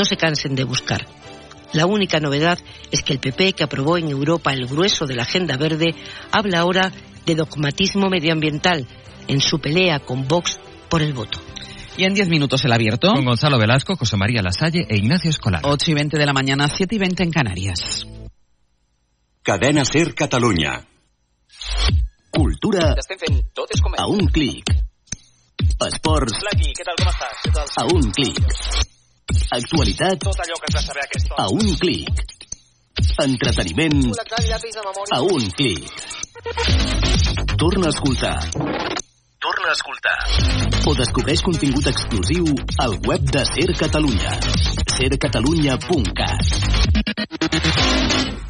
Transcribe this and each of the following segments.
no se cansen de buscar. La única novedad es que el PP, que aprobó en Europa el grueso de la agenda verde, habla ahora de dogmatismo medioambiental en su pelea con Vox por el voto. Y en 10 minutos el abierto. Con Gonzalo Velasco, José María Lasalle e Ignacio Escolar. 8 y 20 de la mañana, 7 y 20 en Canarias. Cadena Ser Catalunya. Cultura a un clic. Esports a un clic. Actualitat Tot allò que has de saber a aquesta a un clic. Entreteniment a un clic. Torna a escoltar. Torna a escoltar. O descobreix contingut exclusiu al web de Ser Catalunya. sercatalunya.cat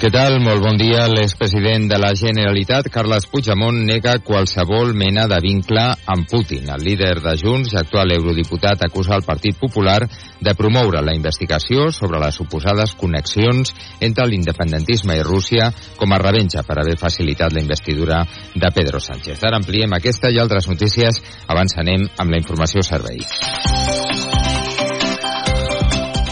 Què tal? Molt bon dia. L'expresident de la Generalitat, Carles Puigdemont, nega qualsevol mena de vincle amb Putin. El líder de Junts, actual eurodiputat, acusa el Partit Popular de promoure la investigació sobre les suposades connexions entre l'independentisme i Rússia com a revenja per haver facilitat la investidura de Pedro Sánchez. Ara ampliem aquesta i altres notícies. Abans anem amb la informació servei.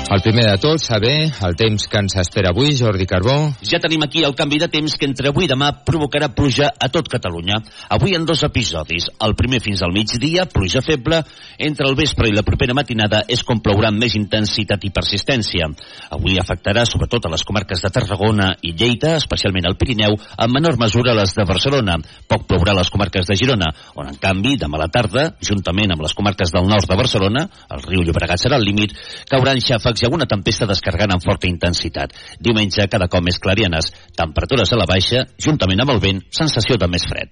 El primer de tot, saber el temps que ens espera avui, Jordi Carbó. Ja tenim aquí el canvi de temps que entre avui i demà provocarà pluja a tot Catalunya. Avui en dos episodis. El primer fins al migdia, pluja feble. Entre el vespre i la propera matinada és com plourà amb més intensitat i persistència. Avui afectarà sobretot a les comarques de Tarragona i Lleida, especialment al Pirineu, en menor mesura les de Barcelona. Poc plourà a les comarques de Girona, on en canvi, demà a la tarda, juntament amb les comarques del nord de Barcelona, el riu Llobregat serà el límit, cauran xàfecs i alguna tempesta descarregant amb forta intensitat. Diumenge, cada cop més clarianes, temperatures a la baixa, juntament amb el vent, sensació de més fred.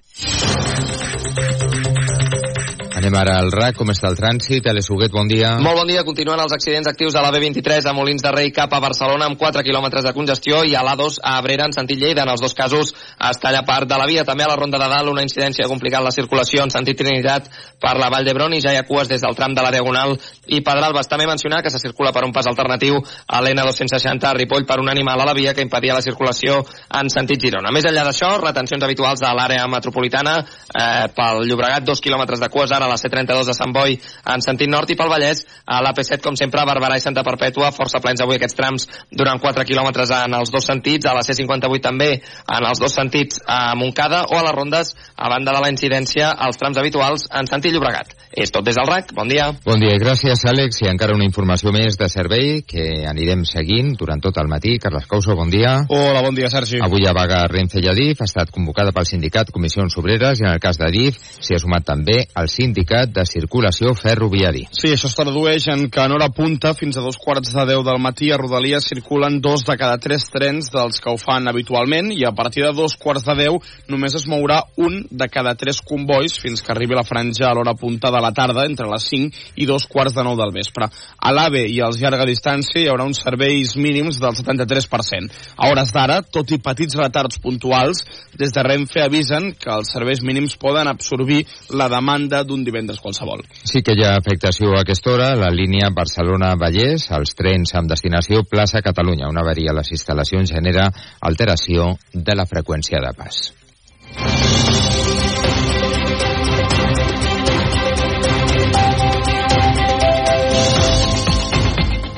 Anem ara al RAC, com està el trànsit? Alex Huguet, bon dia. Molt bon dia. Continuen els accidents actius a la B23 a Molins de Rei cap a Barcelona amb 4 quilòmetres de congestió i a l'A2 a Abrera en sentit Lleida. En els dos casos es talla part de la via. També a la Ronda de Dalt una incidència complicant la circulació en sentit Trinitat per la Vall d'Hebron i ja hi ha cues des del tram de la Diagonal i Pedralbes. També mencionar que se circula per un pas alternatiu a l'N260 a Ripoll per un animal a la via que impedia la circulació en sentit Girona. Més enllà d'això, retencions habituals de l'àrea metropolitana eh, pel Llobregat, dos quilòmetres de cues ara a la C32 de Sant Boi en sentit nord i pel Vallès a l'AP7 com sempre a Barberà i Santa Perpètua força plens avui aquests trams durant 4 quilòmetres en els dos sentits a la C58 també en els dos sentits a Montcada o a les rondes a banda de la incidència als trams habituals en sentit Llobregat és tot des del RAC, bon dia Bon dia, gràcies Àlex. I encara una informació més de servei que anirem seguint durant tot el matí. Carles Couso, bon dia. Hola, bon dia, Sergi. Avui a vaga Renfe i Adif ha estat convocada pel sindicat Comissions Obreres i en el cas d'Adif s'hi ha sumat també el sindicat de circulació ferroviari. Sí, això es tradueix en que en hora punta, fins a dos quarts de deu del matí, a Rodalies circulen dos de cada tres trens dels que ho fan habitualment i a partir de dos quarts de deu només es mourà un de cada tres convois fins que arribi la franja a l'hora punta de la tarda, entre les 5 i dos quarts de nou del vespre. A l'AVE i als llarga distància hi haurà uns serveis mínims del 73%. A hores d'ara, tot i petits retards puntuals, des de Renfe avisen que els serveis mínims poden absorbir la demanda d'un divendres qualsevol. Sí que hi ha afectació a aquesta hora la línia Barcelona-Vallès, els trens amb destinació plaça Catalunya. Una avaria a les instal·lacions genera alteració de la freqüència de pas.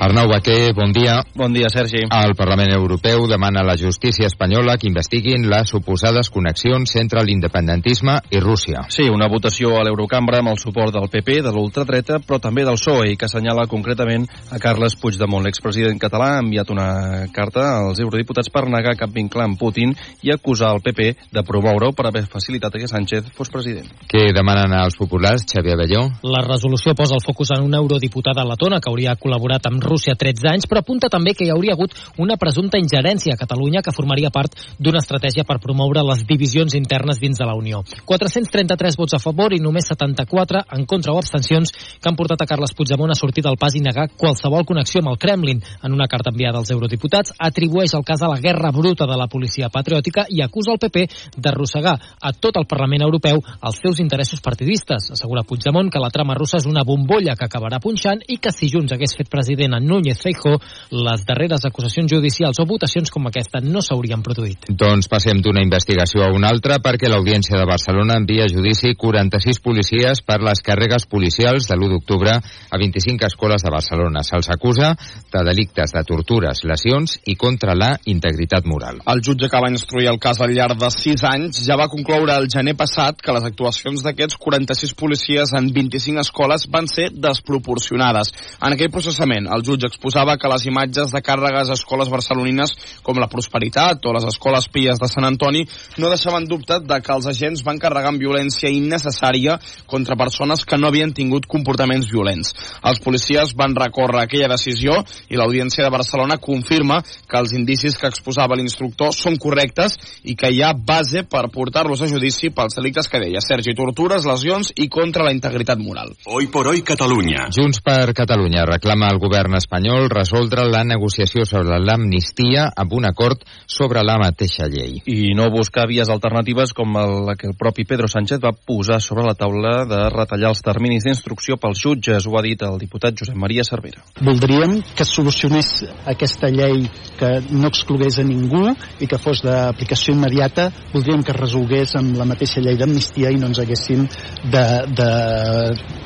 Arnau Baquer, bon dia. Bon dia, Sergi. El Parlament Europeu demana a la justícia espanyola que investiguin les suposades connexions entre l'independentisme i Rússia. Sí, una votació a l'Eurocambra amb el suport del PP, de l'ultradreta, però també del PSOE, i que assenyala concretament a Carles Puigdemont. L'expresident català ha enviat una carta als eurodiputats per negar cap vincle amb Putin i acusar el PP de promoure-ho per haver facilitat que Sánchez fos president. Què demanen als populars, Xavier Belló? La resolució posa el focus en una eurodiputada letona que hauria col·laborat amb Rússia Rússia 13 anys, però apunta també que hi hauria hagut una presumpta ingerència a Catalunya que formaria part d'una estratègia per promoure les divisions internes dins de la Unió. 433 vots a favor i només 74 en contra o abstencions que han portat a Carles Puigdemont a sortir del pas i negar qualsevol connexió amb el Kremlin. En una carta enviada als eurodiputats, atribueix el cas a la guerra bruta de la policia patriòtica i acusa el PP d'arrossegar a tot el Parlament Europeu els seus interessos partidistes. Assegura Puigdemont que la trama russa és una bombolla que acabarà punxant i que si Junts hagués fet president a Núñez Feijó, les darreres acusacions judicials o votacions com aquesta no s'haurien produït. Doncs passem d'una investigació a una altra perquè l'Audiència de Barcelona envia a judici 46 policies per les càrregues policials de l'1 d'octubre a 25 escoles de Barcelona. Se'ls acusa de delictes de tortures, lesions i contra la integritat moral. El jutge que va instruir el cas al llarg de 6 anys ja va concloure el gener passat que les actuacions d'aquests 46 policies en 25 escoles van ser desproporcionades. En aquell processament, el jutge exposava que les imatges de càrregues a escoles barcelonines com la Prosperitat o les escoles pies de Sant Antoni no deixaven dubte de que els agents van carregar amb violència innecessària contra persones que no havien tingut comportaments violents. Els policies van recórrer aquella decisió i l'Audiència de Barcelona confirma que els indicis que exposava l'instructor són correctes i que hi ha base per portar-los a judici pels delictes que deia Sergi, tortures, lesions i contra la integritat moral. Hoy por hoy Catalunya. Junts per Catalunya reclama al govern espanyol resoldre la negociació sobre l'amnistia amb un acord sobre la mateixa llei. I no buscar vies alternatives com la que el propi Pedro Sánchez va posar sobre la taula de retallar els terminis d'instrucció pels jutges, ho ha dit el diputat Josep Maria Cervera. Voldríem que solucionés aquesta llei que no exclogués a ningú i que fos d'aplicació immediata. Voldríem que es resolgués amb la mateixa llei d'amnistia i no ens haguéssim de, de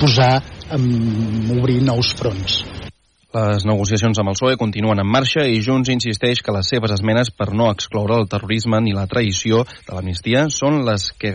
posar a obrir nous fronts. Les negociacions amb el PSOE continuen en marxa i Junts insisteix que les seves esmenes per no excloure el terrorisme ni la traïció de l'amnistia són les que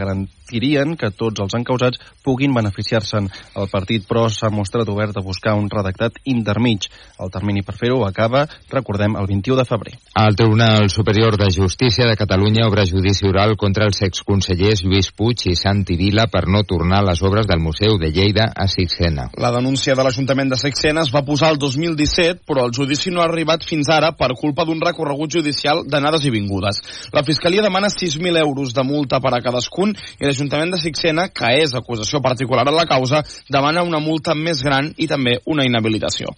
garantirien que tots els encausats puguin beneficiar-se'n. El partit, però, s'ha mostrat obert a buscar un redactat intermig. El termini per fer-ho acaba, recordem, el 21 de febrer. El Tribunal Superior de Justícia de Catalunya obre judici oral contra els exconsellers Lluís Puig i Santi Vila per no tornar a les obres del Museu de Lleida a Sixena. La denúncia de l'Ajuntament de Sixena es va posar el 2017, però el judici no ha arribat fins ara per culpa d'un recorregut judicial d'anades i vingudes. La Fiscalia demana 6.000 euros de multa per a cadascun i l'Ajuntament de Sixena, que és acusació particular en la causa, demana una multa més gran i també una inhabilitació.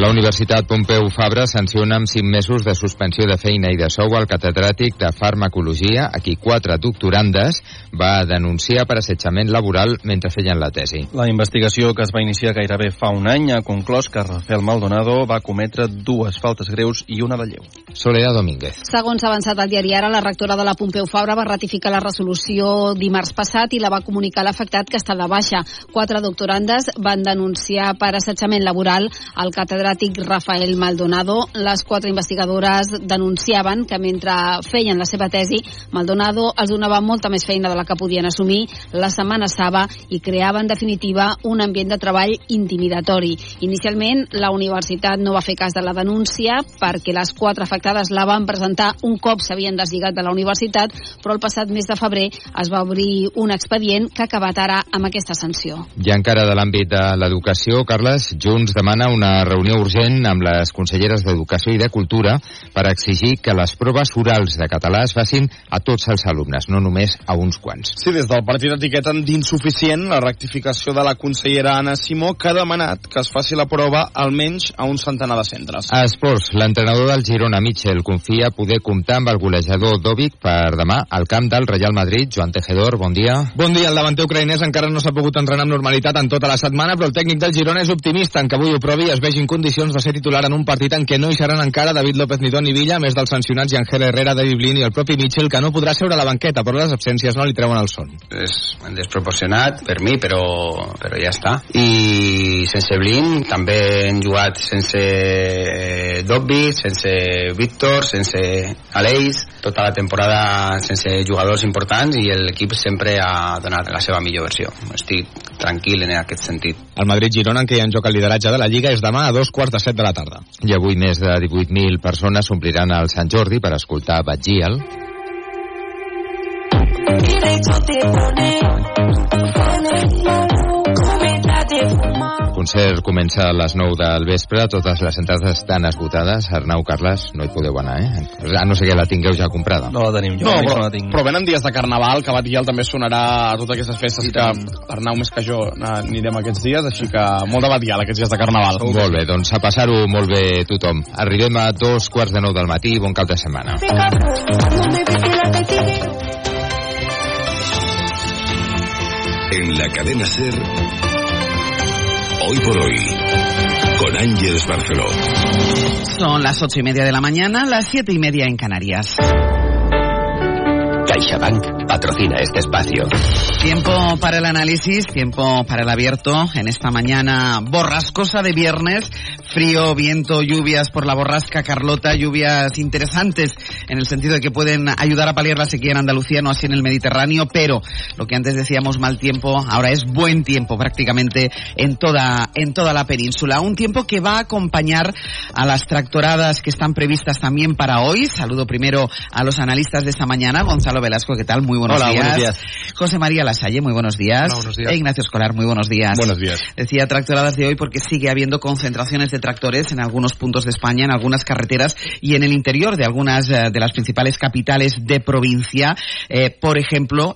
La Universitat Pompeu Fabra sanciona amb 5 mesos de suspensió de feina i de sou al catedràtic de farmacologia, a qui quatre doctorandes va denunciar per assetjament laboral mentre feien la tesi. La investigació que es va iniciar gairebé fa un any ha conclòs que Rafael Maldonado va cometre dues faltes greus i una de lleu. Soledad Domínguez. Segons ha avançat el diari Ara, la rectora de la Pompeu Fabra va ratificar la resolució dimarts passat i la va comunicar a l'afectat que està de baixa. Quatre doctorandes van denunciar per assetjament laboral al catedràtic Rafael Maldonado. Les quatre investigadores denunciaven que mentre feien la seva tesi, Maldonado els donava molta més feina de la que podien assumir, les amenaçava i creava en definitiva un ambient de treball intimidatori. Inicialment, la universitat no va fer cas de la denúncia perquè les quatre afectades la van presentar un cop s'havien deslligat de la universitat, però el passat mes de febrer es va obrir un expedient que ha acabat ara amb aquesta sanció. I encara de l'àmbit de l'educació, Carles, Junts demana una reunió urgent amb les conselleres d'Educació i de Cultura per exigir que les proves orals de català es facin a tots els alumnes, no només a uns quants. Sí, des del partit etiqueten d'insuficient la rectificació de la consellera Anna Simó, que ha demanat que es faci la prova almenys a un centenar de centres. A Esports, l'entrenador del Girona, Mitchell, confia poder comptar amb el golejador Dovic per demà al camp del Real Madrid. Joan Tejedor, bon dia. Bon dia, el davanter ucraïnès encara no s'ha pogut entrenar amb normalitat en tota la setmana, però el tècnic del Girona és optimista en que avui ho provi i es vegi en condicions de ser titular en un partit en què no hi seran encara David López Nidón i Villa, més dels sancionats Angel Herrera, David Blin i el propi Mitchell, que no podrà seure a la banqueta, però les absències no li treuen el son. És desproporcionat per mi, però, però ja està. I sense Blin també hem jugat sense Dobby, sense Víctor, sense Aleix, tota la temporada sense jugadors importants i l'equip sempre ha donat la seva millor versió. Estic tranquil en aquest sentit. El Madrid-Girona, en què hi ha en joc el lideratge de la Lliga, és demà a dos quarts de set de la tarda. I avui més de 18.000 persones s'ompliran al Sant Jordi per escoltar Batgiel. Concert comença a les 9 del vespre, totes les entrades estan esgotades. Arnau, Carles, no hi podeu anar, eh? A no sé que la tingueu ja comprada. No la tenim, jo No, no, però, no la tinc. però venen dies de carnaval, que Batial també sonarà a totes aquestes festes que Arnau més que jo anirem aquests dies, així que molt de Batial aquests dies de carnaval. Molt bé, doncs a passar-ho molt bé tothom. Arribem a dos quarts de nou del matí, bon cap de setmana. En la cadena Ser, hoy por hoy, con Ángeles Barceló. Son las ocho y media de la mañana, las siete y media en Canarias. CaixaBank patrocina este espacio. Tiempo para el análisis, tiempo para el abierto en esta mañana borrascosa de viernes. Frío, viento, lluvias por la borrasca, Carlota, lluvias interesantes en el sentido de que pueden ayudar a paliar la sequía en Andalucía, no así en el Mediterráneo, pero lo que antes decíamos mal tiempo, ahora es buen tiempo prácticamente en toda, en toda la península. Un tiempo que va a acompañar a las tractoradas que están previstas también para hoy. Saludo primero a los analistas de esta mañana. Gonzalo Velasco, ¿qué tal? Muy buenos Hola, días. buenos días. José María Lasalle, muy buenos días. Hola, buenos días. E Ignacio Escolar, muy buenos días. Buenos días. Decía tractoradas de hoy porque sigue habiendo concentraciones de tractores en algunos puntos de España, en algunas carreteras y en el interior de algunas eh, de las principales capitales de provincia. Eh, por ejemplo,